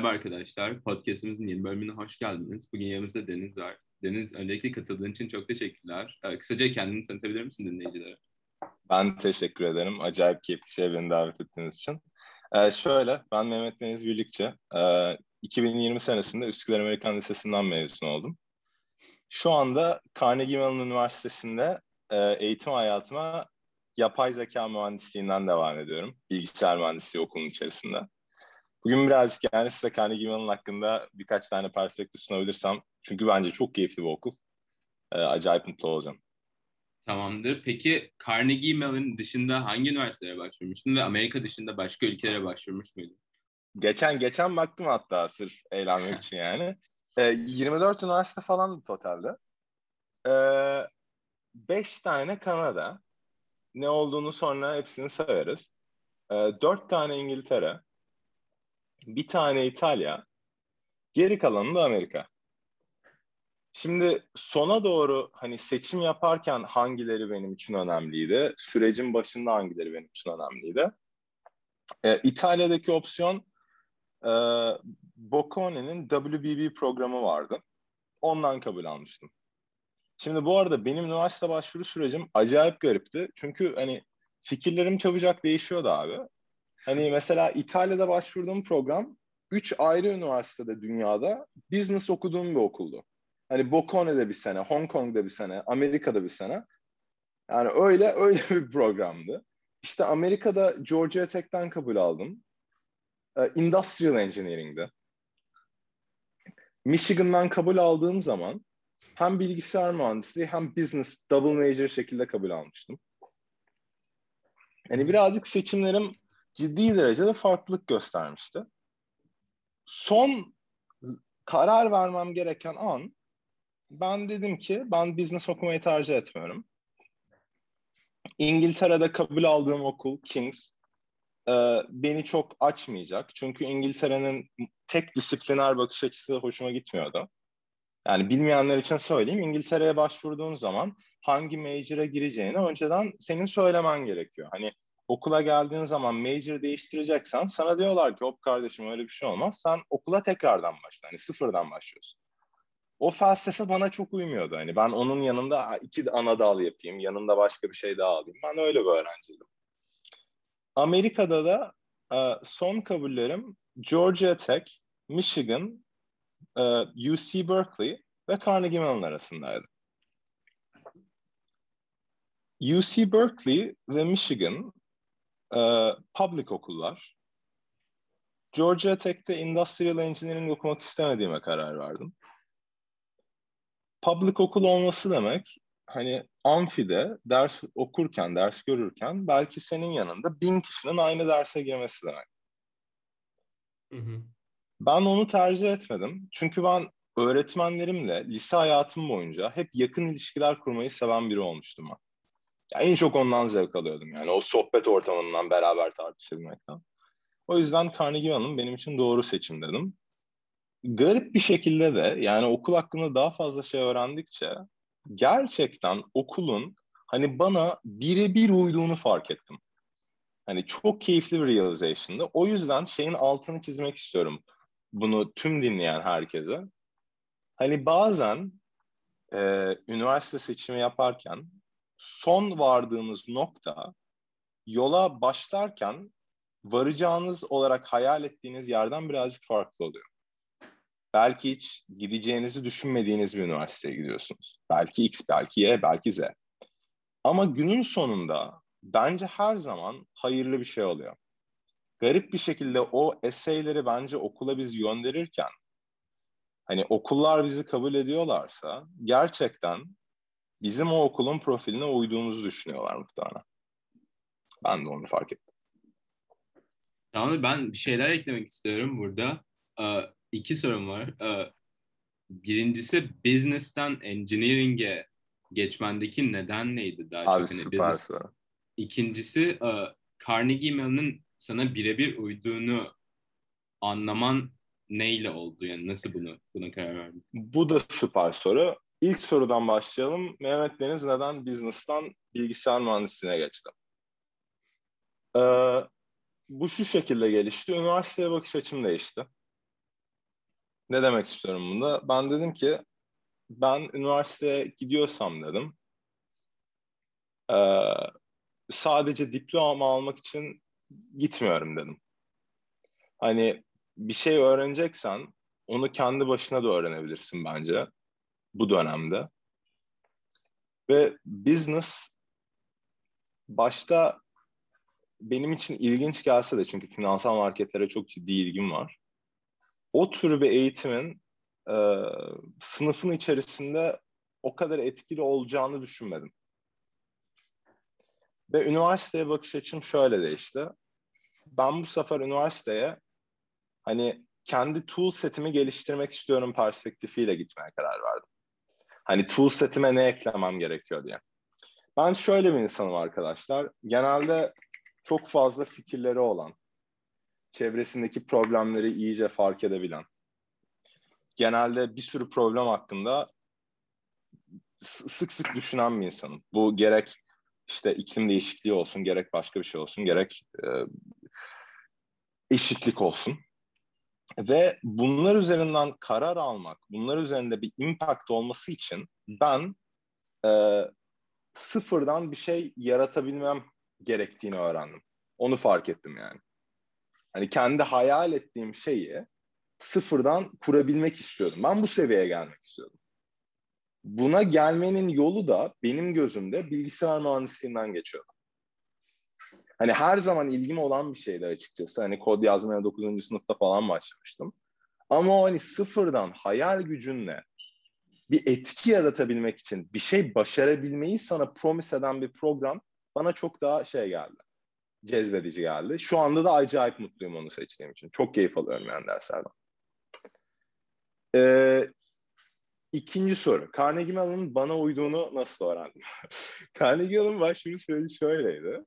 Merhaba arkadaşlar. Podcast'imizin yeni bölümüne hoş geldiniz. Bugün yanımızda Deniz var. Deniz, öncelikle katıldığın için çok teşekkürler. Ee, kısaca kendini tanıtabilir misin dinleyicilere? Ben teşekkür ederim. Acayip keyifli şey beni davet ettiğiniz için. Ee, şöyle, ben Mehmet Deniz Birlikçi. Ee, 2020 senesinde Üsküdar Amerikan Lisesi'nden mezun oldum. Şu anda Carnegie Mellon Üniversitesi'nde e, eğitim hayatıma yapay zeka mühendisliğinden devam ediyorum. Bilgisayar mühendisliği okulun içerisinde. Bugün birazcık yani size Carnegie Mellon hakkında birkaç tane perspektif sunabilirsem. Çünkü bence çok keyifli bir okul. Ee, acayip mutlu olacağım. Tamamdır. Peki Carnegie Mellon dışında hangi üniversitelere başvurmuştun ve Amerika dışında başka ülkelere başvurmuş muydun? Geçen geçen baktım hatta sırf eğlenmek için yani. Ee, 24 üniversite falan totalde. Ee, 5 tane Kanada. Ne olduğunu sonra hepsini severiz. Ee, 4 tane İngiltere. Bir tane İtalya. Geri kalanı da Amerika. Şimdi sona doğru hani seçim yaparken hangileri benim için önemliydi? Sürecin başında hangileri benim için önemliydi? Ee, İtalya'daki opsiyon e, Boccone'nin WBB programı vardı. Ondan kabul almıştım. Şimdi bu arada benim üniversite başvuru sürecim acayip garipti. Çünkü hani fikirlerim çabucak değişiyordu abi. Hani mesela İtalya'da başvurduğum program üç ayrı üniversitede dünyada business okuduğum bir okuldu. Hani Boccone'de bir sene, Hong Kong'da bir sene, Amerika'da bir sene. Yani öyle öyle bir programdı. İşte Amerika'da Georgia Tech'ten kabul aldım. Ee, Industrial Engineering'de. Michigan'dan kabul aldığım zaman hem bilgisayar mühendisliği hem business double major şekilde kabul almıştım. Yani birazcık seçimlerim ciddi derecede farklılık göstermişti. Son karar vermem gereken an ben dedim ki ben business okumayı tercih etmiyorum. İngiltere'de kabul aldığım okul King's e, beni çok açmayacak. Çünkü İngiltere'nin tek disipliner bakış açısı hoşuma gitmiyordu. Yani bilmeyenler için söyleyeyim. İngiltere'ye başvurduğun zaman hangi major'a gireceğini önceden senin söylemen gerekiyor. Hani okula geldiğin zaman major değiştireceksen sana diyorlar ki hop kardeşim öyle bir şey olmaz. Sen okula tekrardan başla. Hani sıfırdan başlıyorsun. O felsefe bana çok uymuyordu. Hani ben onun yanında iki ana dal yapayım, yanında başka bir şey daha alayım. Ben öyle bir öğrenciydim. Amerika'da da e, son kabullerim Georgia Tech, Michigan, e, UC Berkeley ve Carnegie Mellon arasındaydı. UC Berkeley ve Michigan e, public okullar. Georgia Tech'te Industrial Engineering okumak istemediğime karar verdim. Public okul olması demek hani amfide ders okurken, ders görürken belki senin yanında bin kişinin aynı derse girmesi demek. Hı hı. Ben onu tercih etmedim. Çünkü ben öğretmenlerimle lise hayatım boyunca hep yakın ilişkiler kurmayı seven biri olmuştum ben. Yani en çok ondan zevk alıyordum yani o sohbet ortamından beraber tartışabilmekten. O yüzden Carnegie Mellon benim için doğru seçim dedim. Garip bir şekilde de yani okul hakkında daha fazla şey öğrendikçe gerçekten okulun hani bana birebir uyduğunu fark ettim. Hani çok keyifli bir realization'dı. O yüzden şeyin altını çizmek istiyorum. Bunu tüm dinleyen herkese. Hani bazen e, üniversite seçimi yaparken son vardığınız nokta yola başlarken varacağınız olarak hayal ettiğiniz yerden birazcık farklı oluyor. Belki hiç gideceğinizi düşünmediğiniz bir üniversiteye gidiyorsunuz. Belki X, belki Y, belki Z. Ama günün sonunda bence her zaman hayırlı bir şey oluyor. Garip bir şekilde o eseyleri bence okula biz gönderirken hani okullar bizi kabul ediyorlarsa gerçekten bizim o okulun profiline uyduğumuzu düşünüyorlar muhtemelen. Ben de onu fark ettim. Tamam ben bir şeyler eklemek istiyorum burada. Ee, iki sorum var. Ee, birincisi business'tan engineering'e geçmendeki neden neydi daha Abi çok? Hani süper business... soru. İkincisi e, Carnegie Mellon'ın sana birebir uyduğunu anlaman neyle oldu? Yani nasıl bunu buna karar verdin? Bu da süper soru. İlk sorudan başlayalım. Mehmet Deniz neden business'tan bilgisayar mühendisliğine geçti? Ee, bu şu şekilde gelişti. Üniversiteye bakış açım değişti. Ne demek istiyorum bunda? Ben dedim ki ben üniversiteye gidiyorsam dedim ee, sadece diploma almak için gitmiyorum dedim. Hani bir şey öğreneceksen onu kendi başına da öğrenebilirsin bence bu dönemde. Ve business başta benim için ilginç gelse de çünkü finansal marketlere çok ciddi ilgim var. O tür bir eğitimin e, sınıfın içerisinde o kadar etkili olacağını düşünmedim. Ve üniversiteye bakış açım şöyle değişti. Ben bu sefer üniversiteye hani kendi tool setimi geliştirmek istiyorum perspektifiyle gitmeye karar verdim. Hani tool setime ne eklemem gerekiyor diye. Ben şöyle bir insanım arkadaşlar. Genelde çok fazla fikirleri olan, çevresindeki problemleri iyice fark edebilen, genelde bir sürü problem hakkında sık sık düşünen bir insanım. Bu gerek işte iklim değişikliği olsun, gerek başka bir şey olsun, gerek e, eşitlik olsun. Ve bunlar üzerinden karar almak, bunlar üzerinde bir impact olması için ben e, sıfırdan bir şey yaratabilmem gerektiğini öğrendim. Onu fark ettim yani. Hani kendi hayal ettiğim şeyi sıfırdan kurabilmek istiyordum. Ben bu seviyeye gelmek istiyordum. Buna gelmenin yolu da benim gözümde bilgisayar mühendisliğinden geçiyordu. Hani her zaman ilgim olan bir şeydi açıkçası. Hani kod yazmaya 9. sınıfta falan başlamıştım. Ama o hani sıfırdan hayal gücünle bir etki yaratabilmek için bir şey başarabilmeyi sana promise eden bir program bana çok daha şey geldi. Cezbedici geldi. Şu anda da acayip mutluyum onu seçtiğim için. Çok keyif alıyorum yani derslerden. Ee, ikinci soru. Carnegie Mellon'un bana uyduğunu nasıl öğrendim? Carnegie Mellon başvuru süreci şöyleydi.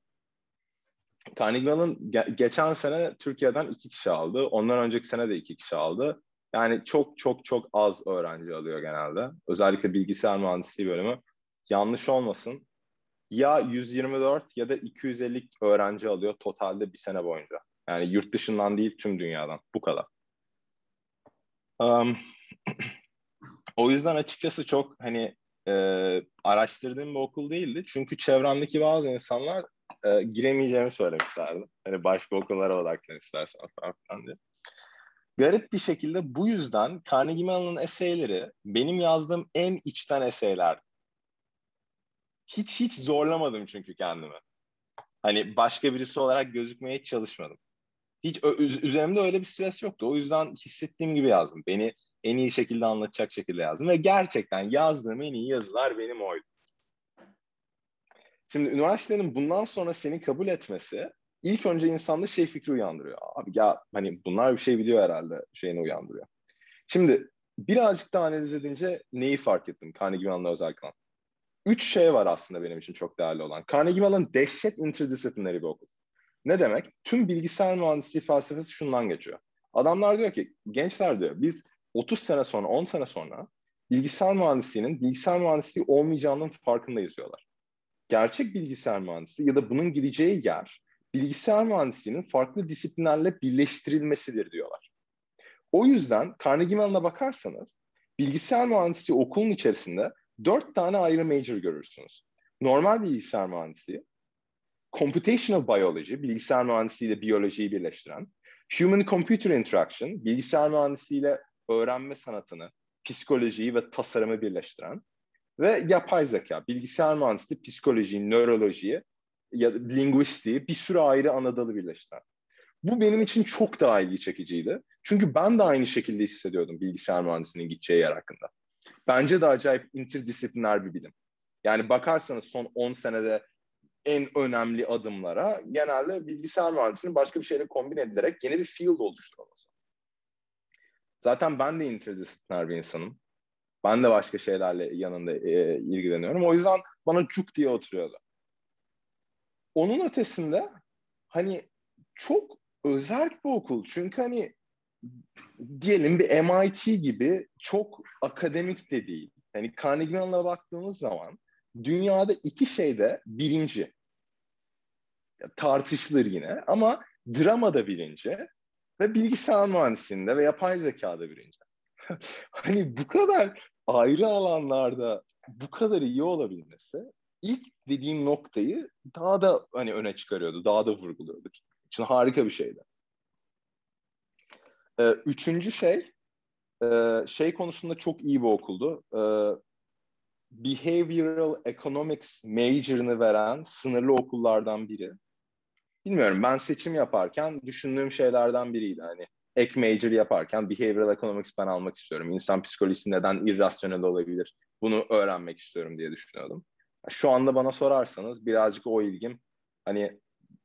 Carnegie Mellon ge- geçen sene Türkiye'den iki kişi aldı. Ondan önceki sene de iki kişi aldı. Yani çok çok çok az öğrenci alıyor genelde. Özellikle bilgisayar mühendisliği bölümü. Yanlış olmasın. Ya 124 ya da 250 öğrenci alıyor totalde bir sene boyunca. Yani yurt dışından değil tüm dünyadan. Bu kadar. Um, o yüzden açıkçası çok hani e, araştırdığım bir okul değildi. Çünkü çevremdeki bazı insanlar e, giremeyeceğimi söylemişlerdi. Hani başka okullara odaklan istersen falan diye. Garip bir şekilde bu yüzden Carnegie Mellon'un eseyleri benim yazdığım en içten eseyler. Hiç hiç zorlamadım çünkü kendimi. Hani başka birisi olarak gözükmeye çalışmadım. Hiç üzerimde öyle bir stres yoktu. O yüzden hissettiğim gibi yazdım. Beni en iyi şekilde anlatacak şekilde yazdım. Ve gerçekten yazdığım en iyi yazılar benim oydu. Şimdi üniversitenin bundan sonra seni kabul etmesi ilk önce insanda şey fikri uyandırıyor. Abi ya hani bunlar bir şey biliyor herhalde şeyini uyandırıyor. Şimdi birazcık daha analiz edince neyi fark ettim Carnegie Mellon'la özellikle? Üç şey var aslında benim için çok değerli olan. Carnegie Mellon dehşet interdisiplineri bir okul. Ne demek? Tüm bilgisayar mühendisliği felsefesi şundan geçiyor. Adamlar diyor ki, gençler diyor, biz 30 sene sonra, 10 sene sonra bilgisayar mühendisliğinin bilgisayar mühendisliği olmayacağının farkındayız diyorlar. Gerçek bilgisayar mühendisliği ya da bunun gideceği yer bilgisayar mühendisliğinin farklı disiplinlerle birleştirilmesidir diyorlar. O yüzden Carnegie Mellon'a bakarsanız bilgisayar mühendisliği okulun içerisinde dört tane ayrı major görürsünüz. Normal bilgisayar mühendisliği, computational biology, bilgisayar mühendisliği ile biyolojiyi birleştiren, human computer interaction, bilgisayar mühendisliği ile öğrenme sanatını, psikolojiyi ve tasarımı birleştiren ve yapay zeka, bilgisayar mühendisliği, psikolojiyi, nörolojiyi ya linguistiği bir sürü ayrı ana dalı birleştiren. Bu benim için çok daha ilgi çekiciydi. Çünkü ben de aynı şekilde hissediyordum bilgisayar mühendisliğinin gideceği yer hakkında. Bence de acayip interdisipliner bir bilim. Yani bakarsanız son 10 senede en önemli adımlara genelde bilgisayar mühendisliğinin başka bir şeyle kombin edilerek yeni bir field oluşturulması. Zaten ben de interdisipliner bir insanım. Ben de başka şeylerle yanında e, ilgileniyorum. O yüzden bana cuk diye oturuyordu. Onun ötesinde hani çok özel bir okul. Çünkü hani diyelim bir MIT gibi çok akademik de değil. Hani Carnegie Mellon'a baktığımız zaman dünyada iki şeyde birinci. Ya, tartışılır yine ama dramada birinci ve bilgisayar mühendisliğinde ve yapay zekada birinci. hani bu kadar ayrı alanlarda bu kadar iyi olabilmesi ilk dediğim noktayı daha da hani öne çıkarıyordu, daha da vurguluyordu. için harika bir şeydi. Ee, üçüncü şey, e, şey konusunda çok iyi bir okuldu. Ee, Behavioral Economics major'ını veren sınırlı okullardan biri. Bilmiyorum ben seçim yaparken düşündüğüm şeylerden biriydi. Hani ek major yaparken behavioral economics ben almak istiyorum. İnsan psikolojisi neden irrasyonel olabilir? Bunu öğrenmek istiyorum diye düşünüyordum. Şu anda bana sorarsanız birazcık o ilgim hani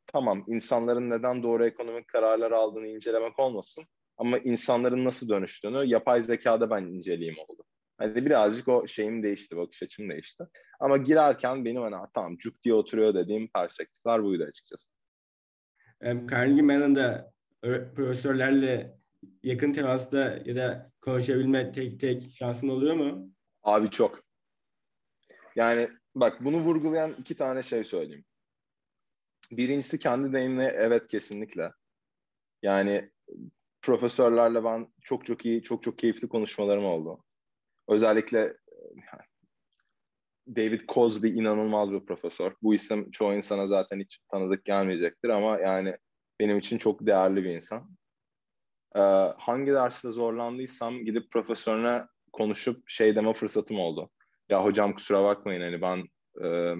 tamam insanların neden doğru ekonomik kararlar aldığını incelemek olmasın ama insanların nasıl dönüştüğünü yapay zekada ben inceleyeyim oldu. Hani birazcık o şeyim değişti, bakış açım değişti. Ama girerken benim hani tamam cuk diye oturuyor dediğim perspektifler buydu açıkçası. Carnegie Mellon'da profesörlerle yakın temasta ya da konuşabilme tek tek şansın oluyor mu? Abi çok. Yani bak bunu vurgulayan iki tane şey söyleyeyim. Birincisi kendi deneyimle evet kesinlikle. Yani profesörlerle ben çok çok iyi, çok çok keyifli konuşmalarım oldu. Özellikle David Cosby inanılmaz bir profesör. Bu isim çoğu insana zaten hiç tanıdık gelmeyecektir ama yani benim için çok değerli bir insan. Ee, hangi derste zorlandıysam gidip profesörüne konuşup şey deme fırsatım oldu. Ya hocam kusura bakmayın hani ben e,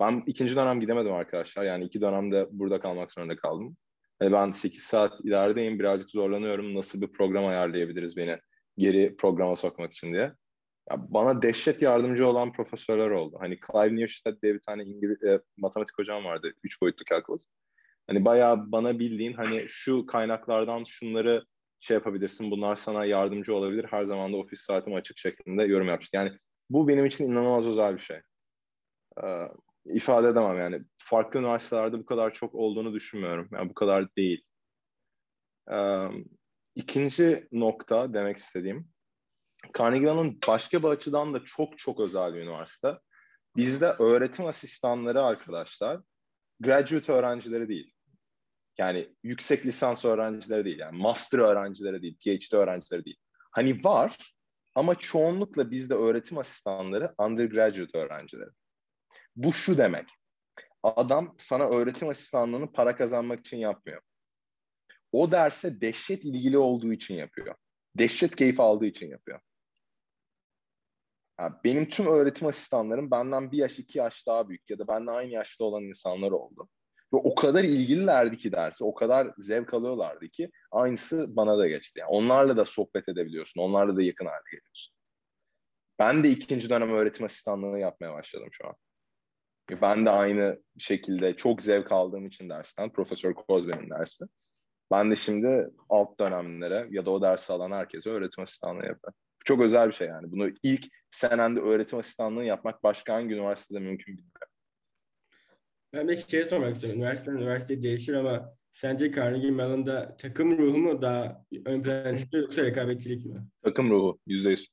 ben ikinci dönem gidemedim arkadaşlar. Yani iki dönemde burada kalmak zorunda kaldım. Hani ben 8 saat ilerideyim birazcık zorlanıyorum. Nasıl bir program ayarlayabiliriz beni geri programa sokmak için diye. Ya bana dehşet yardımcı olan profesörler oldu. Hani Clive Neustad diye bir tane İngiliz e, matematik hocam vardı. Üç boyutlu kalkulus. Hani bayağı bana bildiğin hani şu kaynaklardan şunları şey yapabilirsin. Bunlar sana yardımcı olabilir. Her zaman da ofis saatim açık şeklinde yorum yapmıştı. Yani bu benim için inanılmaz özel bir şey. Ee, ifade edemem yani. Farklı üniversitelerde bu kadar çok olduğunu düşünmüyorum. Yani bu kadar değil. Ee, ikinci nokta demek istediğim Carnegie Mellon başka bir açıdan da çok çok özel bir üniversite. Bizde öğretim asistanları arkadaşlar graduate öğrencileri değil. Yani yüksek lisans öğrencileri değil. Yani master öğrencileri değil, PhD öğrencileri değil. Hani var ama çoğunlukla bizde öğretim asistanları undergraduate öğrencileri. Bu şu demek. Adam sana öğretim asistanlığını para kazanmak için yapmıyor. O derse dehşet ilgili olduğu için yapıyor. Dehşet keyif aldığı için yapıyor. Yani benim tüm öğretim asistanlarım benden bir yaş iki yaş daha büyük ya da benden aynı yaşta olan insanlar oldu. Ve o kadar ilgililerdi ki dersi, o kadar zevk alıyorlardı ki aynısı bana da geçti. Yani onlarla da sohbet edebiliyorsun, onlarla da yakın hale geliyorsun. Ben de ikinci dönem öğretim asistanlığı yapmaya başladım şu an. Ben de aynı şekilde çok zevk aldığım için dersten, Profesör Kozben'in dersi. Ben de şimdi alt dönemlere ya da o dersi alan herkese öğretim asistanlığı yapıyorum. Çok özel bir şey yani. Bunu ilk senende öğretim asistanlığı yapmak başka hangi üniversitede mümkün bilmiyorum. Ben de şey sormak istiyorum. Üniversiteden üniversiteye değişir ama sence Carnegie Mellon'da takım ruhu mu daha ön plana çıkıyor yoksa rekabetçilik mi? Takım ruhu. Yüzde yüz.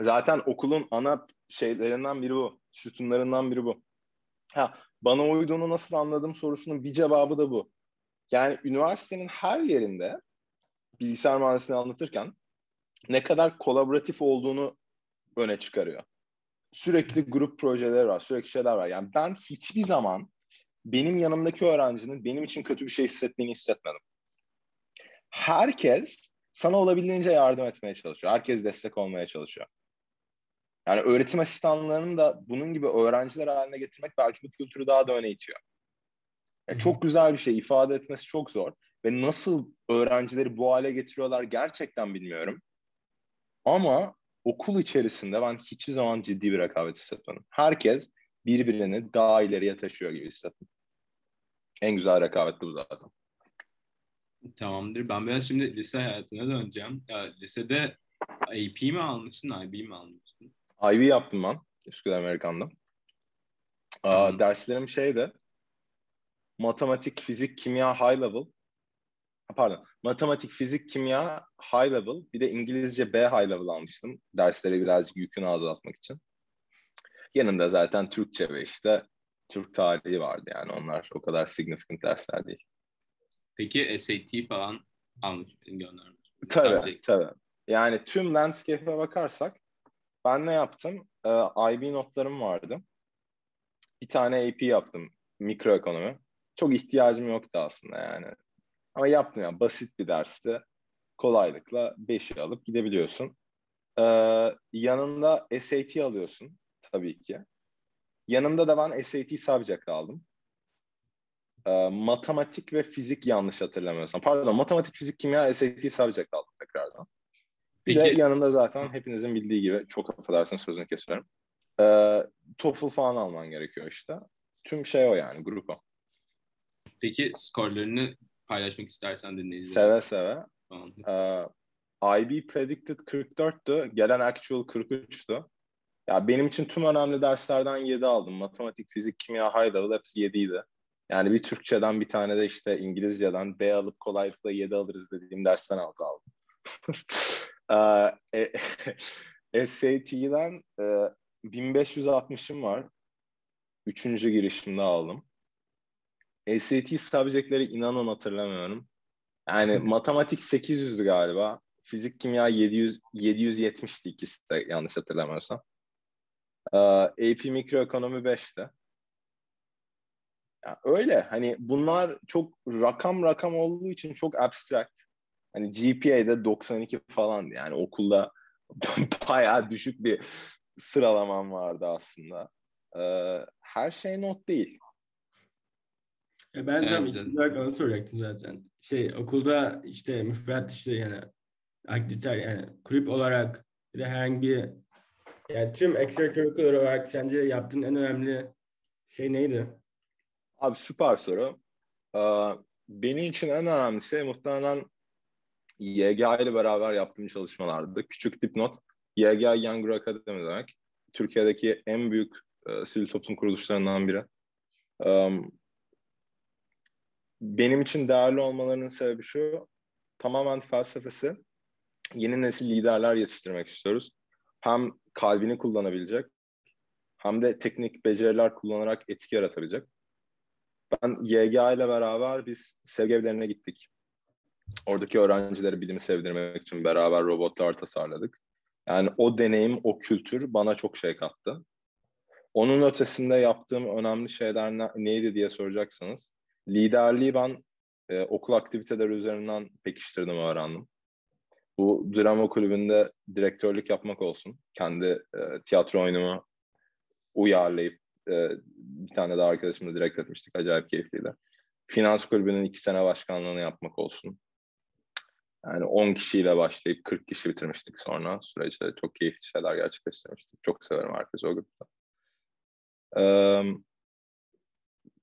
Zaten okulun ana şeylerinden biri bu. Sütunlarından biri bu. Ha, bana uyduğunu nasıl anladım sorusunun bir cevabı da bu. Yani üniversitenin her yerinde bilgisayar mühendisliğini anlatırken ne kadar kolaboratif olduğunu öne çıkarıyor. Sürekli grup projeleri var, sürekli şeyler var. Yani ben hiçbir zaman benim yanımdaki öğrencinin benim için kötü bir şey hissettiğini hissetmedim. Herkes sana olabildiğince yardım etmeye çalışıyor. Herkes destek olmaya çalışıyor. Yani öğretim asistanlarının da bunun gibi öğrenciler haline getirmek belki bu kültürü daha da öne itiyor. Yani çok güzel bir şey. ifade etmesi çok zor. Ve nasıl öğrencileri bu hale getiriyorlar gerçekten bilmiyorum. Ama okul içerisinde ben hiçbir zaman ciddi bir rekabet hissetmedim. Herkes birbirini daha ileriye taşıyor gibi hissettim. En güzel rekabet bu zaten. Tamamdır. Ben biraz şimdi lise hayatına döneceğim. Ya, lisede AP mi almıştın, IB mi almıştın? IB yaptım ben. Üsküdar Amerikan'da. Aa, derslerim şeydi. Matematik, fizik, kimya high level pardon matematik, fizik, kimya high level bir de İngilizce B high level almıştım. Dersleri birazcık yükünü azaltmak için. Yanında zaten Türkçe ve işte Türk tarihi vardı yani onlar o kadar significant dersler değil. Peki SAT falan almış göndermiş. Tabii Subject. tabii. Yani tüm landscape'e bakarsak ben ne yaptım? Ee, IB notlarım vardı. Bir tane AP yaptım mikroekonomi. Çok ihtiyacım yoktu aslında yani. Ama yaptım yani basit bir derste kolaylıkla 5'i alıp gidebiliyorsun. Ee, yanında SAT alıyorsun tabii ki. Yanında da ben SAT subject aldım. Ee, matematik ve fizik yanlış hatırlamıyorsam. Pardon matematik, fizik, kimya, SAT subject aldım tekrardan. Bir Peki. de yanında zaten hepinizin bildiği gibi çok affedersin sözünü kesiyorum. Ee, TOEFL falan alman gerekiyor işte. Tüm şey o yani grup o. Peki skorlarını paylaşmak istersen dinleyiciler. Seve seve. Ee, IB predicted 44'tü. Gelen actual 43'tü. Ya benim için tüm önemli derslerden 7 aldım. Matematik, fizik, kimya, high level hepsi 7'ydi. Yani bir Türkçeden bir tane de işte İngilizceden B alıp kolaylıkla 7 alırız dediğim dersten 6 aldım. e, SAT'den e, 1560'ım var. Üçüncü girişimde aldım. SAT subject'leri inanın hatırlamıyorum. Yani matematik 800'dü galiba. Fizik, kimya 700 770'ti ikisi de yanlış hatırlamıyorsam. Ee, AP mikroekonomi 5'te. Yani öyle hani bunlar çok rakam rakam olduğu için çok abstract. Hani GPA'de 92 falan yani okulda bayağı düşük bir sıralamam vardı aslında. Ee, her şey not değil. E ben tam evet. ikinci olarak onu soracaktım zaten. Şey okulda işte müfredat işte yani aktiviteler yani kulüp olarak bir de herhangi bir yani tüm extracurricular olarak sence yaptığın en önemli şey neydi? Abi süper soru. Ee, benim için en önemli şey muhtemelen YG ile beraber yaptığım çalışmalardı. Küçük dipnot. YG Younger Academy demek. Türkiye'deki en büyük e, sivil toplum kuruluşlarından biri. Um, benim için değerli olmalarının sebebi şu. Tamamen felsefesi. Yeni nesil liderler yetiştirmek istiyoruz. Hem kalbini kullanabilecek hem de teknik beceriler kullanarak etki yaratabilecek. Ben YG ile beraber biz sevgi evlerine gittik. Oradaki öğrencilere bilimi sevdirmek için beraber robotlar tasarladık. Yani o deneyim, o kültür bana çok şey kattı. Onun ötesinde yaptığım önemli şeyler ne, neydi diye soracaksanız, liderliği ben e, okul aktiviteleri üzerinden pekiştirdim, öğrendim. Bu drama kulübünde direktörlük yapmak olsun. Kendi e, tiyatro oyunumu uyarlayıp e, bir tane daha arkadaşımla direkt etmiştik. Acayip keyifliydi. Finans kulübünün iki sene başkanlığını yapmak olsun. Yani 10 kişiyle başlayıp 40 kişi bitirmiştik sonra. Süreçte çok keyifli şeyler gerçekleştirmiştik. Çok severim herkesi o grupta. Ee,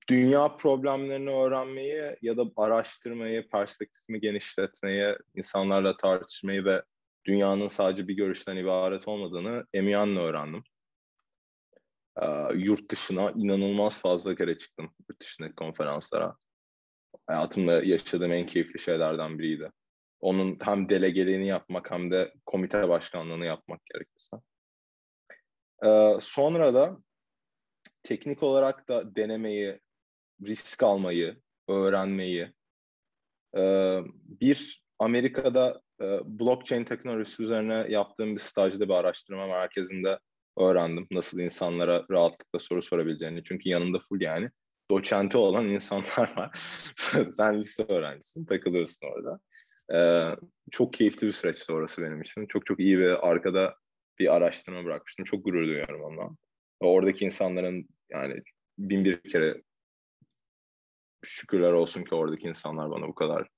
dünya problemlerini öğrenmeyi ya da araştırmayı, perspektifimi genişletmeyi, insanlarla tartışmayı ve dünyanın sadece bir görüşten ibaret olmadığını emiyanla öğrendim. Ee, yurt dışına inanılmaz fazla kere çıktım yurt dışındaki konferanslara. Hayatımda yaşadığım en keyifli şeylerden biriydi. Onun hem delegeliğini yapmak hem de komite başkanlığını yapmak gerekirse. Ee, sonra da teknik olarak da denemeyi, risk almayı, öğrenmeyi, bir Amerika'da blockchain teknolojisi üzerine yaptığım bir stajda bir araştırma merkezinde öğrendim. Nasıl insanlara rahatlıkla soru sorabileceğini. Çünkü yanımda full yani doçenti olan insanlar var. Sen lise öğrencisin, takılıyorsun orada. Çok keyifli bir süreçti orası benim için. Çok çok iyi bir arkada bir araştırma bırakmıştım. Çok gurur duyuyorum ondan. Ve oradaki insanların yani bin bir kere şükürler olsun ki oradaki insanlar bana bu kadar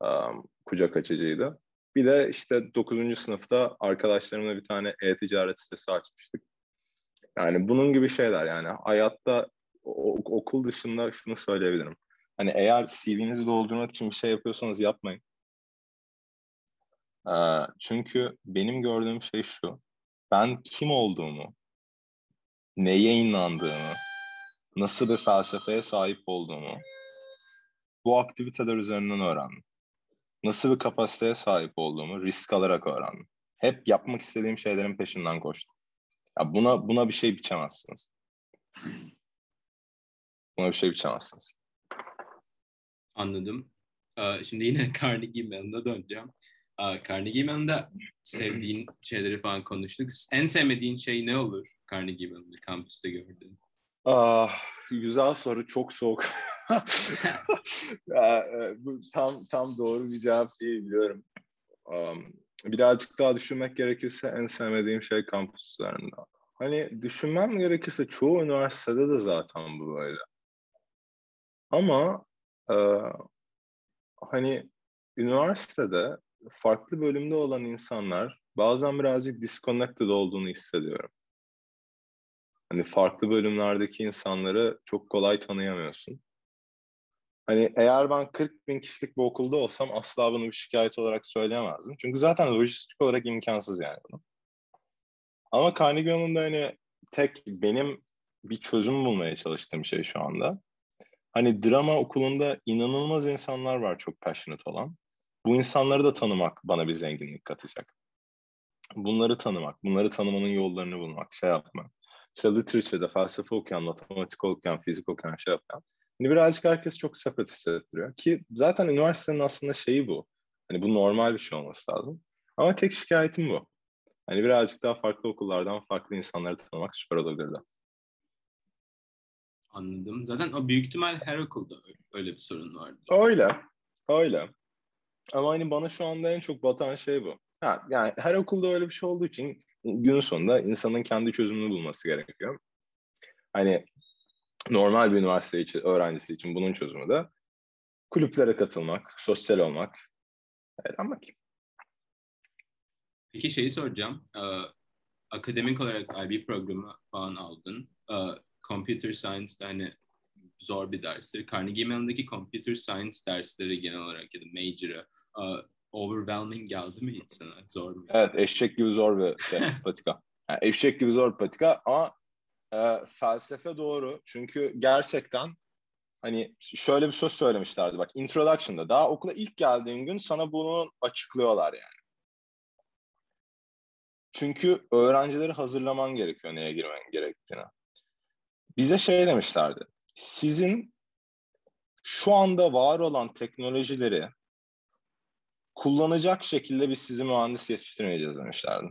um, kucak açıcıydı. Bir de işte 9. sınıfta arkadaşlarımla bir tane e-ticaret sitesi açmıştık. Yani bunun gibi şeyler yani hayatta okul dışında şunu söyleyebilirim. Hani eğer CV'nizi doldurmak için bir şey yapıyorsanız yapmayın. Ee, çünkü benim gördüğüm şey şu. Ben kim olduğumu, neye inandığımı, nasıl bir felsefeye sahip olduğumu bu aktiviteler üzerinden öğrendim. Nasıl bir kapasiteye sahip olduğumu risk alarak öğrendim. Hep yapmak istediğim şeylerin peşinden koştum. Ya buna buna bir şey biçemezsiniz. Buna bir şey biçemezsiniz. Anladım. Ee, şimdi yine Carnegie Mellon'a döneceğim. Carnegie Mellon'da sevdiğin şeyleri falan konuştuk. En sevmediğin şey ne olur Carnegie Mellon'da kampüste gördüğün? Ah, güzel soru. Çok soğuk. E, bu tam tam doğru bir cevap değil biliyorum. Um, birazcık daha düşünmek gerekirse en sevmediğim şey kampüslerinde. Hani düşünmem gerekirse çoğu üniversitede de zaten bu böyle. Ama e, hani üniversitede farklı bölümde olan insanlar bazen birazcık disconnected olduğunu hissediyorum. Hani farklı bölümlerdeki insanları çok kolay tanıyamıyorsun. Hani eğer ben 40 bin kişilik bir okulda olsam asla bunu bir şikayet olarak söyleyemezdim. Çünkü zaten lojistik olarak imkansız yani bunu. Ama Carnegie Mellon'da hani tek benim bir çözüm bulmaya çalıştığım şey şu anda. Hani drama okulunda inanılmaz insanlar var çok passionate olan. Bu insanları da tanımak bana bir zenginlik katacak. Bunları tanımak, bunları tanımanın yollarını bulmak, şey yapmak. İşte literature'da felsefe okuyan, matematik okuyan, fizik okuyan şey yapan. Hani birazcık herkes çok separate hissettiriyor. Ki zaten üniversitenin aslında şeyi bu. Hani bu normal bir şey olması lazım. Ama tek şikayetim bu. Hani birazcık daha farklı okullardan farklı insanları tanımak süper olabilirdi. Anladım. Zaten o büyük ihtimal her okulda öyle bir sorun vardı. Öyle. Öyle. Ama hani bana şu anda en çok batan şey bu. Ha, yani her okulda öyle bir şey olduğu için gün sonunda insanın kendi çözümünü bulması gerekiyor. Hani normal bir üniversite için, öğrencisi için bunun çözümü de kulüplere katılmak, sosyal olmak, eğlenmek. Peki şeyi soracağım. Ee, akademik olarak IB programı falan aldın. Ee, computer Science'da hani zor bir derstir. Carnegie Mellon'daki Computer Science dersleri genel olarak ya da major'ı uh, overwhelming geldi mi hiç sana? Zor mu? Evet eşek gibi zor bir şey, patika. Yani eşek gibi zor bir patika ama e, felsefe doğru. Çünkü gerçekten hani şöyle bir söz söylemişlerdi bak introduction'da daha okula ilk geldiğin gün sana bunu açıklıyorlar yani. Çünkü öğrencileri hazırlaman gerekiyor neye girmen gerektiğini. Bize şey demişlerdi. Sizin şu anda var olan teknolojileri kullanacak şekilde biz sizi mühendis yetiştirmeyeceğiz demişlerdi.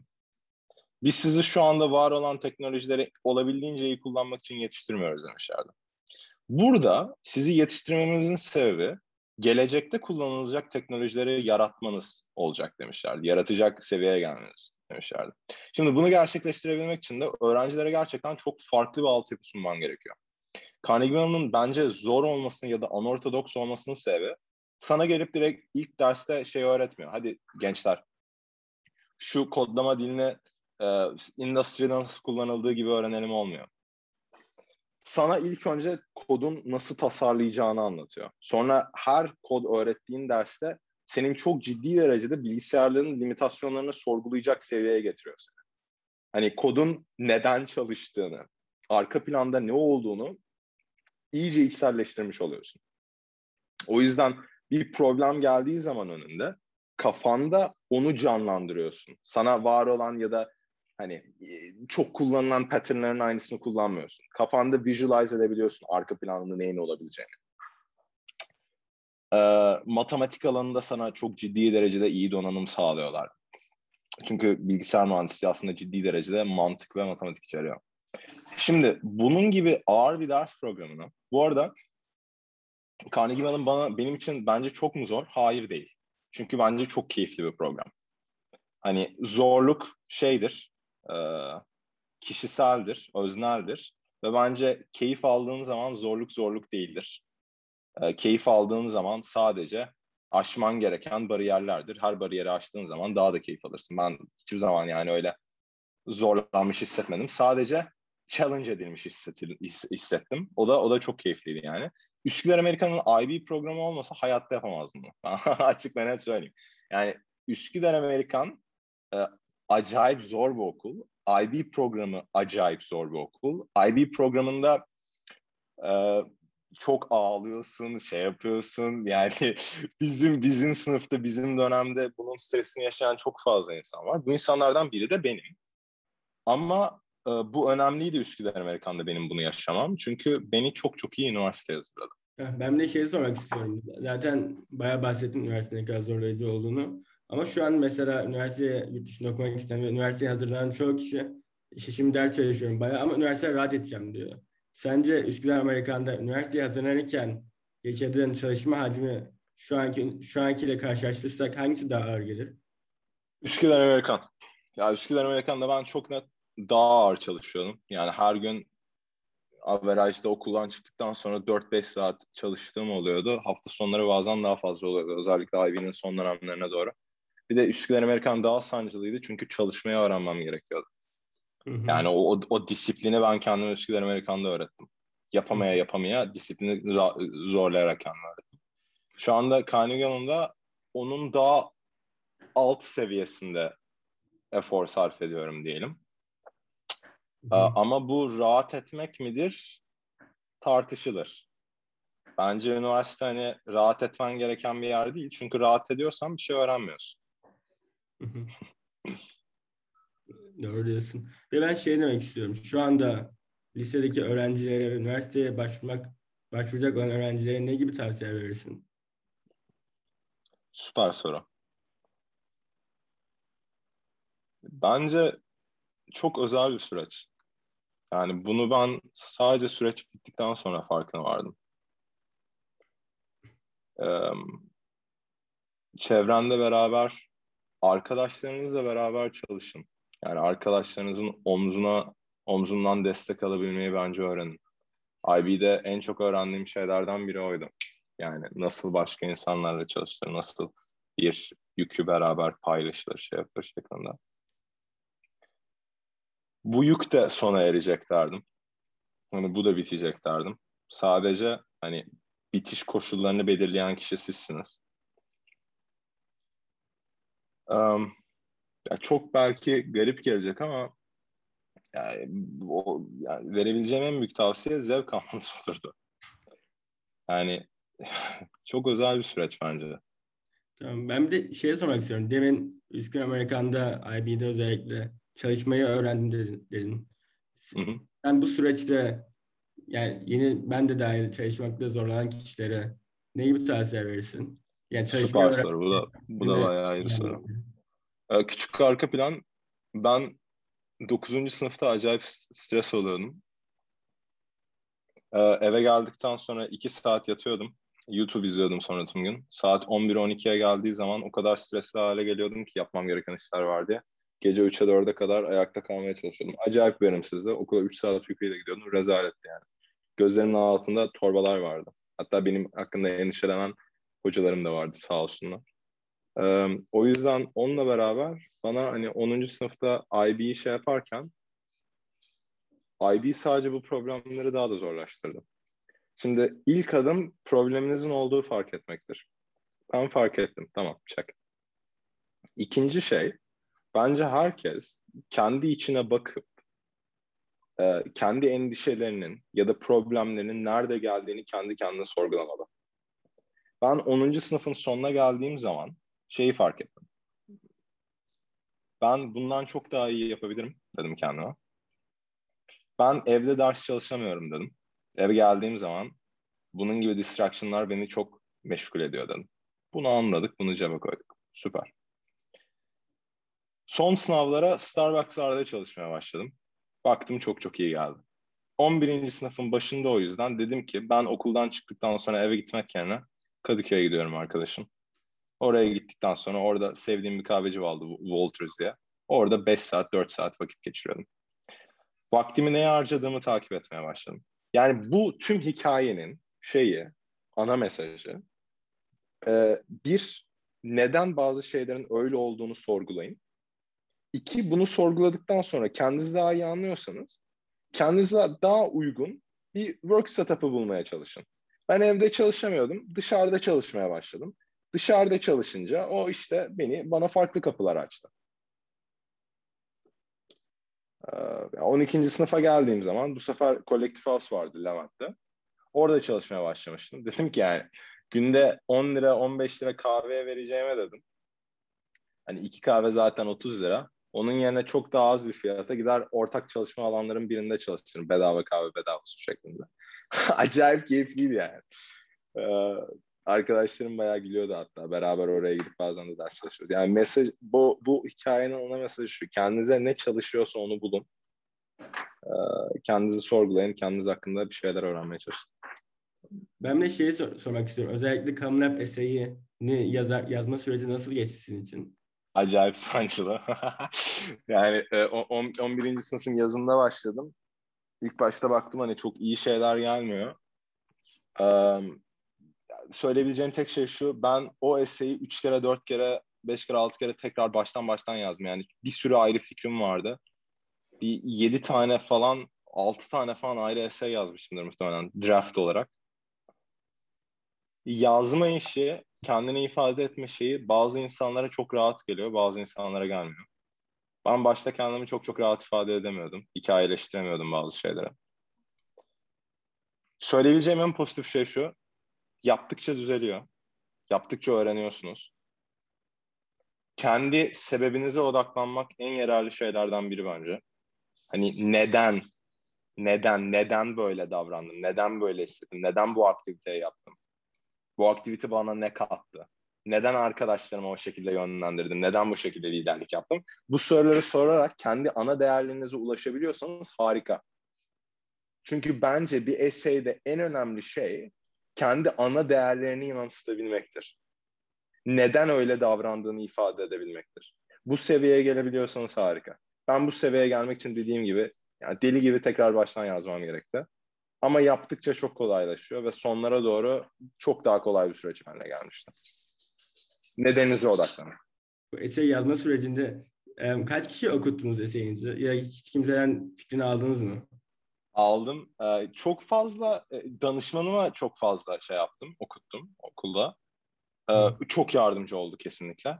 Biz sizi şu anda var olan teknolojileri olabildiğince iyi kullanmak için yetiştirmiyoruz demişlerdi. Burada sizi yetiştirmemizin sebebi gelecekte kullanılacak teknolojileri yaratmanız olacak demişlerdi. Yaratacak seviyeye gelmeniz demişlerdi. Şimdi bunu gerçekleştirebilmek için de öğrencilere gerçekten çok farklı bir altyapı sunman gerekiyor. Carnegie Mellon'un bence zor olmasının ya da anortodoks olmasının sebebi sana gelip direkt ilk derste şey öğretmiyor. Hadi gençler şu kodlama dilini e, industry'de nasıl kullanıldığı gibi öğrenelim olmuyor. Sana ilk önce kodun nasıl tasarlayacağını anlatıyor. Sonra her kod öğrettiğin derste senin çok ciddi derecede bilgisayarların limitasyonlarını sorgulayacak seviyeye getiriyor seni. Hani kodun neden çalıştığını, arka planda ne olduğunu iyice içselleştirmiş oluyorsun. O yüzden bir problem geldiği zaman önünde kafanda onu canlandırıyorsun. Sana var olan ya da hani e, çok kullanılan patternların aynısını kullanmıyorsun. Kafanda visualize edebiliyorsun arka planında neyin olabileceğini. Ee, matematik alanında sana çok ciddi derecede iyi donanım sağlıyorlar. Çünkü bilgisayar mühendisliği aslında ciddi derecede mantık ve matematik içeriyor. Şimdi bunun gibi ağır bir ders programını, bu arada Carnegie Mellon bana benim için bence çok mu zor? Hayır değil. Çünkü bence çok keyifli bir program. Hani zorluk şeydir, e, kişiseldir, özneldir ve bence keyif aldığın zaman zorluk zorluk değildir. E, keyif aldığın zaman sadece aşman gereken bariyerlerdir. Her bariyeri aştığın zaman daha da keyif alırsın. Ben hiçbir zaman yani öyle zorlanmış hissetmedim. Sadece challenge edilmiş hissettim. O da o da çok keyifliydi yani. Üsküdar Amerika'nın IB programı olmasa hayatta yapamazdım bunu. Açık ve net söyleyeyim. Yani Üsküdar Amerikan e, acayip zor bir okul. IB programı acayip zor bir okul. IB programında e, çok ağlıyorsun, şey yapıyorsun. Yani bizim bizim sınıfta, bizim dönemde bunun stresini yaşayan çok fazla insan var. Bu insanlardan biri de benim. Ama e, bu önemliydi Üsküdar Amerikan'da benim bunu yaşamam. Çünkü beni çok çok iyi üniversite hazırladı. Ben de şey sormak istiyorum. Zaten bayağı bahsettim üniversitenin ne kadar zorlayıcı olduğunu. Ama şu an mesela üniversiteye yurt dışında okumak isteyen ve üniversiteye hazırlanan çoğu kişi işte şimdi ders çalışıyorum bayağı ama üniversiteye rahat edeceğim diyor. Sence Üsküdar Amerikan'da üniversiteye hazırlanırken yaşadığın çalışma hacmi şu anki şu ankiyle karşılaştırırsak hangisi daha ağır gelir? Üsküdar Amerikan. Ya Üsküdar Amerikan'da ben çok net daha ağır çalışıyordum. Yani her gün average'da okuldan çıktıktan sonra 4-5 saat çalıştığım oluyordu. Hafta sonları bazen daha fazla oluyordu. Özellikle IB'nin son dönemlerine doğru. Bir de Üsküdar Amerikan daha sancılıydı çünkü çalışmayı öğrenmem gerekiyordu. Hı hı. Yani o, o, o disiplini ben kendime Üsküdar Amerikan'da öğrettim. Yapamaya yapamaya disiplini zorlayarak kendime öğrettim. Şu anda Carnegie'nin onun daha alt seviyesinde efor sarf ediyorum diyelim. Hı. Ama bu rahat etmek midir? Tartışılır. Bence üniversite hani rahat etmen gereken bir yer değil. Çünkü rahat ediyorsan bir şey öğrenmiyorsun. Doğru diyorsun. Ve ben şey demek istiyorum. Şu anda lisedeki öğrencilere üniversiteye başvurmak başvuracak olan öğrencilere ne gibi tavsiye verirsin? Süper soru. Bence çok özel bir süreç. Yani bunu ben sadece süreç bittikten sonra farkına vardım. Ee, çevrende beraber, arkadaşlarınızla beraber çalışın. Yani arkadaşlarınızın omzuna, omzundan destek alabilmeyi bence öğrenin. IB'de en çok öğrendiğim şeylerden biri oydu. Yani nasıl başka insanlarla çalışılır, nasıl bir yükü beraber paylaşılır, şey yapılır şeklinde bu yük de sona erecek derdim. Hani bu da bitecek derdim. Sadece hani bitiş koşullarını belirleyen kişi sizsiniz. Um, ya çok belki garip gelecek ama yani, o, yani verebileceğim en büyük tavsiye zevk almanız olurdu. Yani çok özel bir süreç bence. Tamam. Ben bir de şey sormak istiyorum. Demin Üsküdar Amerikan'da IB'de özellikle çalışmayı öğrendim dedin. dedin. Hı hı. Sen bu süreçte yani yeni ben de dahil çalışmakta zorlanan kişilere ne gibi tavsiye verirsin? Yani Süper soru. Bu da, bu da bayağı ayrı soru. Ee, küçük arka plan ben 9. sınıfta acayip stres oluyordum. Ee, eve geldikten sonra 2 saat yatıyordum. YouTube izliyordum sonra tüm gün. Saat 11-12'ye geldiği zaman o kadar stresli hale geliyordum ki yapmam gereken işler var diye. Gece 3'e 4'e kadar ayakta kalmaya çalışıyordum. Acayip verimsizdi. Okula 3 saat uykuyla gidiyordum. Rezaletti yani. Gözlerimin altında torbalar vardı. Hatta benim hakkında endişelenen hocalarım da vardı sağ olsunlar. Ee, o yüzden onunla beraber bana hani 10. sınıfta IB'yi şey yaparken IB sadece bu problemleri daha da zorlaştırdı. Şimdi ilk adım probleminizin olduğu fark etmektir. Ben fark ettim. Tamam, çek. İkinci şey, bence herkes kendi içine bakıp e, kendi endişelerinin ya da problemlerinin nerede geldiğini kendi kendine sorgulamalı. Ben 10. sınıfın sonuna geldiğim zaman şeyi fark ettim. Ben bundan çok daha iyi yapabilirim dedim kendime. Ben evde ders çalışamıyorum dedim. Eve geldiğim zaman bunun gibi distraction'lar beni çok meşgul ediyor dedim. Bunu anladık, bunu cebe koyduk. Süper. Son sınavlara Starbucks'larda çalışmaya başladım. Baktım çok çok iyi geldi. 11. sınıfın başında o yüzden dedim ki ben okuldan çıktıktan sonra eve gitmek yerine Kadıköy'e gidiyorum arkadaşım. Oraya gittikten sonra orada sevdiğim bir kahveci vardı Walters diye. Orada 5 saat 4 saat vakit geçiriyordum. Vaktimi neye harcadığımı takip etmeye başladım. Yani bu tüm hikayenin şeyi, ana mesajı e, bir, neden bazı şeylerin öyle olduğunu sorgulayın. İki, bunu sorguladıktan sonra kendinizi daha iyi anlıyorsanız kendinize daha uygun bir work setup'ı bulmaya çalışın. Ben evde çalışamıyordum. Dışarıda çalışmaya başladım. Dışarıda çalışınca o işte beni bana farklı kapılar açtı. 12. sınıfa geldiğim zaman bu sefer kolektif house vardı Levent'te. Orada çalışmaya başlamıştım. Dedim ki yani günde 10 lira 15 lira kahveye vereceğime dedim. Hani iki kahve zaten 30 lira. Onun yerine çok daha az bir fiyata gider ortak çalışma alanların birinde çalışırım. Bedava kahve bedava su şeklinde. Acayip keyifliydi yani. Ee, arkadaşlarım bayağı gülüyordu hatta. Beraber oraya gidip bazen de ders çalışıyoruz. Yani mesaj, bu, bu hikayenin ana mesajı şu. Kendinize ne çalışıyorsa onu bulun. Ee, kendinizi sorgulayın. Kendiniz hakkında bir şeyler öğrenmeye çalışın. Ben de şeyi sor- sormak istiyorum. Özellikle Comlab eseyi'ni yazar, yazma süreci nasıl geçti sizin için? Acayip sancılı. yani e, 11. sınıfın yazında başladım. İlk başta baktım hani çok iyi şeyler gelmiyor. Ee, söyleyebileceğim tek şey şu. Ben o eseyi 3 kere, 4 kere, 5 kere, 6 kere tekrar baştan baştan yazdım. Yani bir sürü ayrı fikrim vardı. Bir 7 tane falan, 6 tane falan ayrı esey yazmışımdır muhtemelen draft olarak. Yazma işi, kendini ifade etme şeyi bazı insanlara çok rahat geliyor, bazı insanlara gelmiyor. Ben başta kendimi çok çok rahat ifade edemiyordum. Hikayeleştiremiyordum bazı şeyleri. Söyleyebileceğim en pozitif şey şu. Yaptıkça düzeliyor. Yaptıkça öğreniyorsunuz. Kendi sebebinize odaklanmak en yararlı şeylerden biri bence. Hani neden, neden, neden böyle davrandım, neden böyle istedim, neden bu aktiviteyi yaptım? Bu aktivite bana ne kattı? Neden arkadaşlarımı o şekilde yönlendirdim? Neden bu şekilde liderlik yaptım? Bu soruları sorarak kendi ana değerlerinize ulaşabiliyorsanız harika. Çünkü bence bir essay'de en önemli şey kendi ana değerlerini yansıtabilmektir. Neden öyle davrandığını ifade edebilmektir. Bu seviyeye gelebiliyorsanız harika. Ben bu seviyeye gelmek için dediğim gibi yani deli gibi tekrar baştan yazmam gerekti. Ama yaptıkça çok kolaylaşıyor ve sonlara doğru çok daha kolay bir süreç haline gelmişti. Nedeninize odaklanın. Bu essay yazma sürecinde e, kaç kişi okuttunuz eseyinizi? Ya hiç kimseden fikrini aldınız mı? Aldım. Ee, çok fazla e, danışmanıma çok fazla şey yaptım, okuttum okulda. Ee, çok yardımcı oldu kesinlikle.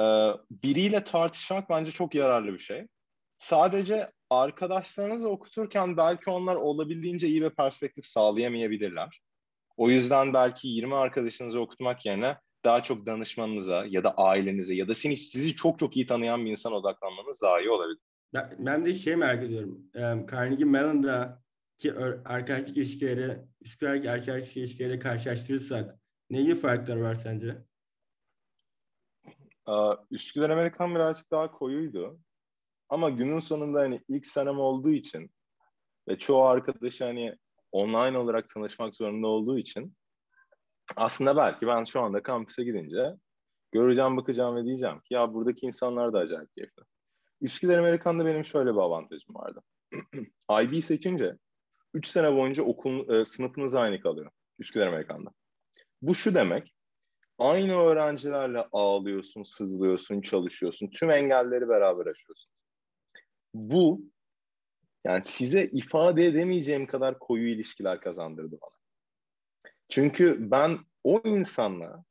Ee, biriyle tartışmak bence çok yararlı bir şey. Sadece arkadaşlarınızla okuturken belki onlar olabildiğince iyi bir perspektif sağlayamayabilirler. O yüzden belki 20 arkadaşınızı okutmak yerine daha çok danışmanınıza ya da ailenize ya da seni, sizi çok çok iyi tanıyan bir insan odaklanmanız daha iyi olabilir. Ben, ben de şey merak ediyorum. Um, Carnegie Mellon'daki arkadaşlık ilişkileri, Üsküdar arkadaşlık ilişkileri karşılaştırırsak ne gibi farklar var sence? Üsküdar Amerikan birazcık daha koyuydu. Ama günün sonunda hani ilk senem olduğu için ve çoğu arkadaşı hani online olarak tanışmak zorunda olduğu için aslında belki ben şu anda kampüse gidince göreceğim, bakacağım ve diyeceğim ki ya buradaki insanlar da acayip keyifli. Üsküdar Amerikan'da benim şöyle bir avantajım vardı. IB seçince 3 sene boyunca okul e, sınıfınız aynı kalıyor Üsküdar Amerikan'da. Bu şu demek, aynı öğrencilerle ağlıyorsun, sızlıyorsun, çalışıyorsun, tüm engelleri beraber aşıyorsun. Bu yani size ifade edemeyeceğim kadar koyu ilişkiler kazandırdı bana. Çünkü ben o insanla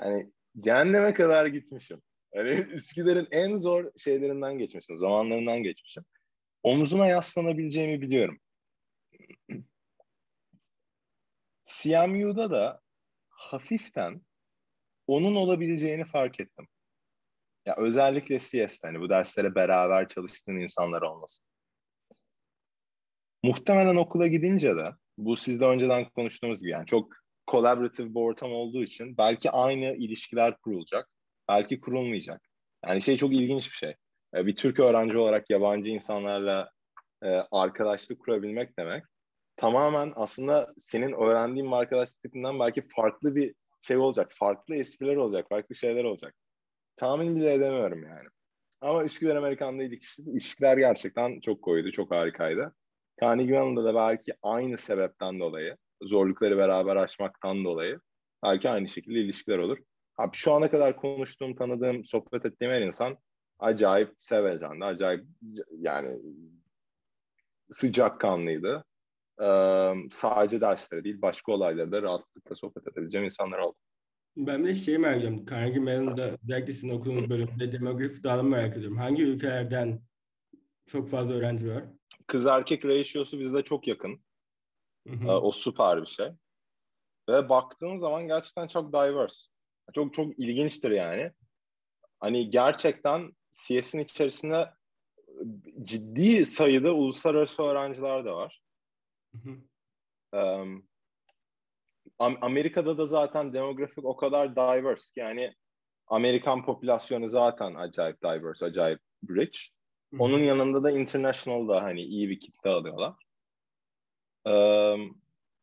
hani cehenneme kadar gitmişim. Yani Üsküdar'ın en zor şeylerinden geçmişim, zamanlarından geçmişim. Omzuna yaslanabileceğimi biliyorum. CMU'da da hafiften onun olabileceğini fark ettim. Ya özellikle CS'de hani bu derslere beraber çalıştığın insanlar olmasın. Muhtemelen okula gidince de bu sizde önceden konuştuğumuz gibi yani çok collaborative bir ortam olduğu için belki aynı ilişkiler kurulacak. Belki kurulmayacak. Yani şey çok ilginç bir şey. Ee, bir Türk öğrenci olarak yabancı insanlarla e, arkadaşlık kurabilmek demek tamamen aslında senin öğrendiğin arkadaşlık belki farklı bir şey olacak. Farklı espriler olacak, farklı şeyler olacak. Tahmin bile edemiyorum yani. Ama Üsküdar Amerikan'da ilişkiler gerçekten çok koydu, çok harikaydı. Carnegie Mellon'da da belki aynı sebepten dolayı, zorlukları beraber aşmaktan dolayı belki aynı şekilde ilişkiler olur. Abi şu ana kadar konuştuğum, tanıdığım, sohbet ettiğim her insan acayip sevecen, acayip yani sıcakkanlıydı. Ee, sadece derslere değil, başka olaylarda da rahatlıkla sohbet edebileceğim insanlar oldu. Ben de şey merak ediyorum. Carnegie Mellon'da özellikle sizin okuduğunuz bölümde demografi dağılımı merak ediyorum. Hangi ülkelerden çok fazla öğrenci var? Kız erkek ratiosu bizde çok yakın. Hı hı. O süper bir şey. Ve baktığın zaman gerçekten çok diverse. Çok çok ilginçtir yani. Hani gerçekten CS'in içerisinde ciddi sayıda uluslararası öğrenciler de var. Hı hı. Um, Amerika'da da zaten demografik o kadar diverse ki yani Amerikan popülasyonu zaten acayip diverse, acayip rich. Onun yanında da international da hani iyi bir kitle alıyorlar. Ee,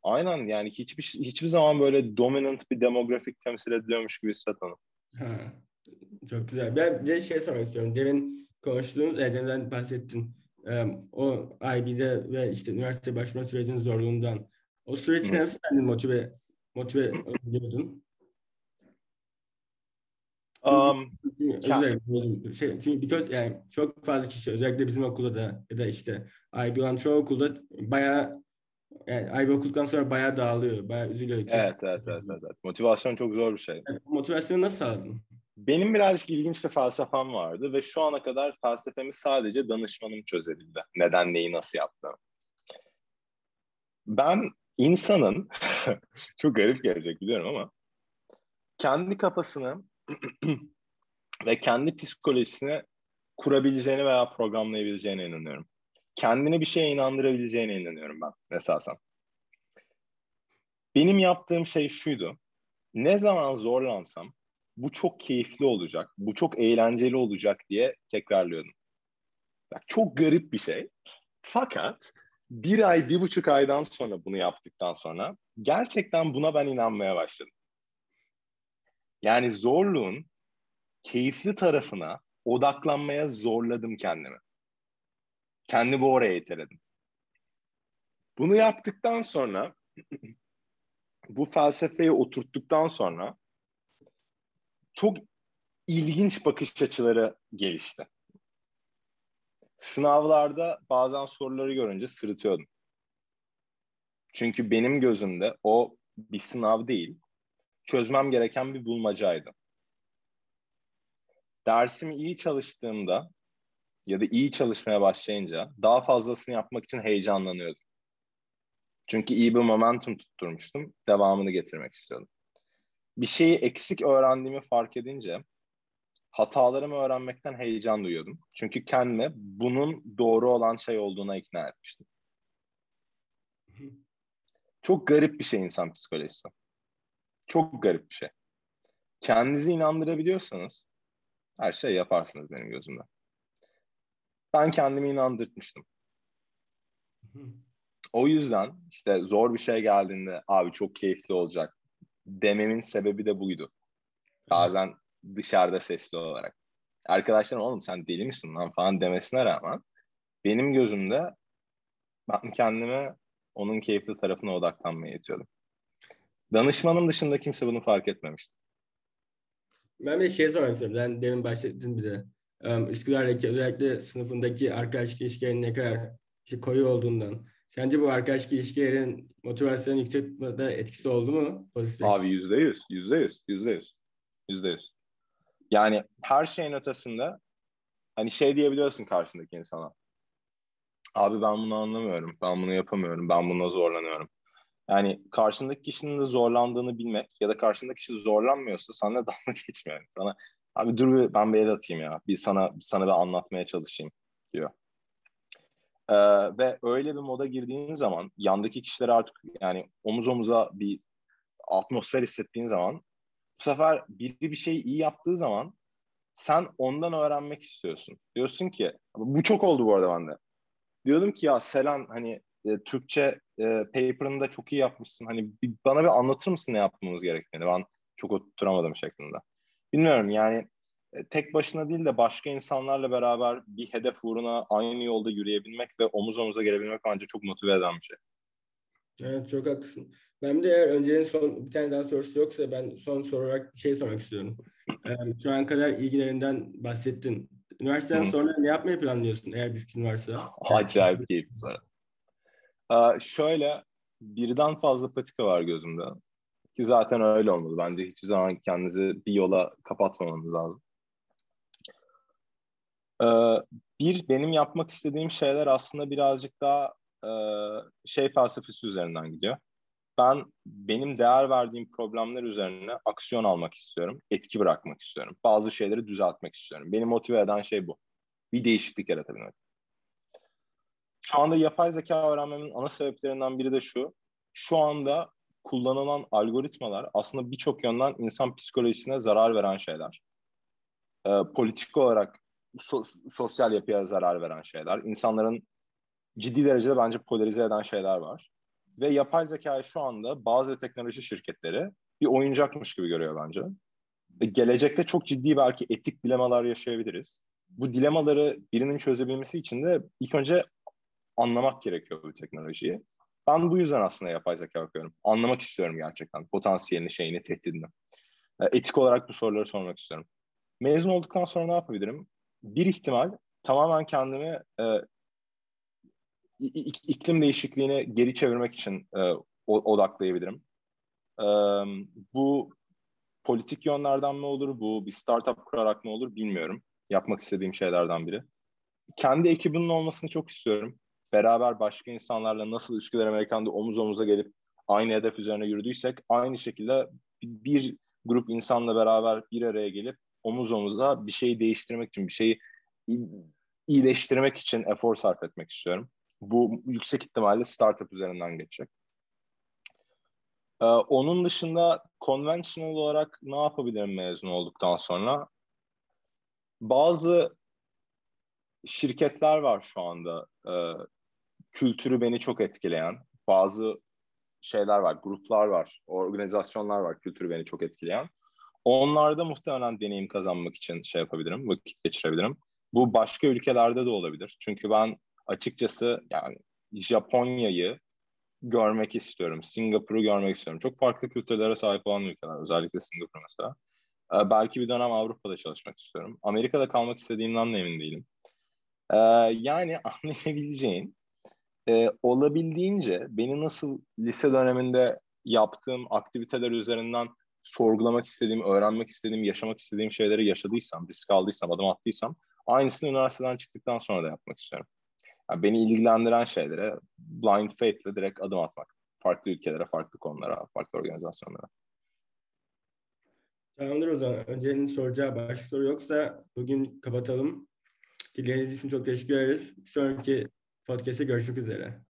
aynen yani hiçbir hiçbir zaman böyle dominant bir demografik temsil ediliyormuş gibi hissetmedim. Ha, çok güzel. Ben bir de şey sormak istiyorum. Demin konuştuğunuz, Erdem'den bahsettin. Um, o IB'de ve işte üniversite başvurma sürecinin zorluğundan. O süreçte nasıl kendini motive motive ediyordun? Um, özellikle şey, çünkü because yani çok fazla kişi özellikle bizim okulda da ya da işte IB olan çoğu okulda bayağı yani IB okuduktan sonra bayağı dağılıyor, bayağı üzülüyor. Evet, evet, evet, evet. Motivasyon çok zor bir şey. Yani, motivasyonu nasıl sağladın? Benim birazcık ilginç bir felsefem vardı ve şu ana kadar felsefemi sadece danışmanım çözebildi. Neden neyi nasıl yaptığını. Ben insanın, çok garip gelecek biliyorum ama kendi kafasını ve kendi psikolojisini kurabileceğini veya programlayabileceğine inanıyorum. Kendini bir şeye inandırabileceğine inanıyorum ben esasen. Benim yaptığım şey şuydu. Ne zaman zorlansam bu çok keyifli olacak, bu çok eğlenceli olacak diye tekrarlıyordum. Bak, çok garip bir şey. Fakat bir ay, bir buçuk aydan sonra bunu yaptıktan sonra gerçekten buna ben inanmaya başladım. Yani zorluğun keyifli tarafına odaklanmaya zorladım kendimi. Kendimi oraya iteledim. Bunu yaptıktan sonra bu felsefeyi oturttuktan sonra çok ilginç bakış açıları gelişti. Sınavlarda bazen soruları görünce sırıtıyordum. Çünkü benim gözümde o bir sınav değil, çözmem gereken bir bulmacaydı. Dersimi iyi çalıştığımda ya da iyi çalışmaya başlayınca daha fazlasını yapmak için heyecanlanıyordum. Çünkü iyi bir momentum tutturmuştum. Devamını getirmek istiyordum. Bir şeyi eksik öğrendiğimi fark edince hatalarımı öğrenmekten heyecan duyuyordum. Çünkü kendime bunun doğru olan şey olduğuna ikna etmiştim. Çok garip bir şey insan psikolojisi. Çok garip bir şey. Kendinizi inandırabiliyorsanız her şey yaparsınız benim gözümde. Ben kendimi inandırtmıştım. O yüzden işte zor bir şey geldiğinde abi çok keyifli olacak dememin sebebi de buydu. Bazen dışarıda sesli olarak. Arkadaşlarım oğlum sen deli misin lan falan demesine rağmen benim gözümde ben kendime onun keyifli tarafına odaklanmaya yetiyordum. Danışmanım dışında kimse bunu fark etmemişti. Ben bir şey sormak istiyorum. Ben demin bahsettim bir de. Um, Üsküdar'daki özellikle sınıfındaki arkadaş ilişkilerin ne kadar işte koyu olduğundan. Sence bu arkadaş ilişkilerin motivasyonu yükseltmede etkisi oldu mu? Pozitif Abi yüzde yüz, yüzde yüz, yüzde yüz, yüzde yüz. Yani her şeyin ötesinde hani şey diyebiliyorsun karşındaki insana. Abi ben bunu anlamıyorum, ben bunu yapamıyorum, ben buna zorlanıyorum. Yani karşındaki kişinin de zorlandığını bilmek ya da karşındaki kişi zorlanmıyorsa sana dalga geçmiyor. Yani sana abi dur bir, ben bir el atayım ya. Bir sana sana bir anlatmaya çalışayım diyor. Ee, ve öyle bir moda girdiğin zaman yandaki kişiler artık yani omuz omuza bir atmosfer hissettiğin zaman sefer biri bir şey iyi yaptığı zaman sen ondan öğrenmek istiyorsun. Diyorsun ki bu çok oldu bu arada bende. Diyordum ki ya Selen hani e, Türkçe e, paper'ını da çok iyi yapmışsın. Hani bir, bana bir anlatır mısın ne yapmamız gerektiğini? Ben çok oturamadım şeklinde. Bilmiyorum yani e, tek başına değil de başka insanlarla beraber bir hedef uğruna aynı yolda yürüyebilmek ve omuz omuza gelebilmek bence çok motive eden bir şey. Evet çok haklısın. Ben de eğer öncenin son bir tane daha sorusu yoksa ben son soru olarak bir şey sormak istiyorum. Ee, şu an kadar ilgilerinden bahsettin. Üniversiteden sonra ne yapmayı planlıyorsun eğer bir fikrin varsa? Acayip keyifli soru. Ee, şöyle birden fazla patika var gözümde. Ki zaten öyle olmalı. Bence hiçbir zaman kendinizi bir yola kapatmamanız lazım. Ee, bir, benim yapmak istediğim şeyler aslında birazcık daha e, şey felsefesi üzerinden gidiyor. Ben benim değer verdiğim problemler üzerine aksiyon almak istiyorum. Etki bırakmak istiyorum. Bazı şeyleri düzeltmek istiyorum. Beni motive eden şey bu. Bir değişiklik yaratabilmek. Şu anda yapay zeka öğrenmemin ana sebeplerinden biri de şu. Şu anda kullanılan algoritmalar aslında birçok yönden insan psikolojisine zarar veren şeyler. Ee, politik olarak so- sosyal yapıya zarar veren şeyler. İnsanların ciddi derecede bence polarize eden şeyler var. Ve yapay zekayı şu anda bazı teknoloji şirketleri bir oyuncakmış gibi görüyor bence. Ve gelecekte çok ciddi belki etik dilemalar yaşayabiliriz. Bu dilemaları birinin çözebilmesi için de ilk önce anlamak gerekiyor bu teknolojiyi. Ben bu yüzden aslında yapay zeka okuyorum. Anlamak istiyorum gerçekten potansiyelini, şeyini, tehdidini. E, etik olarak bu soruları sormak istiyorum. Mezun olduktan sonra ne yapabilirim? Bir ihtimal tamamen kendimi e, iklim değişikliğini geri çevirmek için e, odaklayabilirim. E, bu politik yönlerden mi olur, bu bir startup kurarak mı olur bilmiyorum. Yapmak istediğim şeylerden biri. Kendi ekibimin olmasını çok istiyorum beraber başka insanlarla nasıl ilişkiler Amerikan'da omuz omuza gelip aynı hedef üzerine yürüdüysek aynı şekilde bir grup insanla beraber bir araya gelip omuz omuza bir şeyi değiştirmek için, bir şeyi iyileştirmek için efor sarf etmek istiyorum. Bu yüksek ihtimalle startup üzerinden geçecek. Ee, onun dışında conventional olarak ne yapabilirim mezun olduktan sonra? Bazı şirketler var şu anda e, kültürü beni çok etkileyen bazı şeyler var, gruplar var, organizasyonlar var kültürü beni çok etkileyen. Onlarda muhtemelen deneyim kazanmak için şey yapabilirim, vakit geçirebilirim. Bu başka ülkelerde de olabilir. Çünkü ben açıkçası yani Japonya'yı görmek istiyorum. Singapur'u görmek istiyorum. Çok farklı kültürlere sahip olan ülkeler. Özellikle Singapur mesela. Ee, belki bir dönem Avrupa'da çalışmak istiyorum. Amerika'da kalmak istediğimden de emin değilim. Ee, yani anlayabileceğin e, olabildiğince beni nasıl lise döneminde yaptığım aktiviteler üzerinden sorgulamak istediğim, öğrenmek istediğim, yaşamak istediğim şeyleri yaşadıysam, risk aldıysam, adım attıysam aynısını üniversiteden çıktıktan sonra da yapmak istiyorum. Yani beni ilgilendiren şeylere blind faith ile direkt adım atmak. Farklı ülkelere, farklı konulara, farklı organizasyonlara. Tamamdır o zaman. Önce'nin soracağı başka soru yoksa bugün kapatalım. Dinlediğiniz için çok teşekkür ederiz. Sonraki podcast'te görüşmek üzere.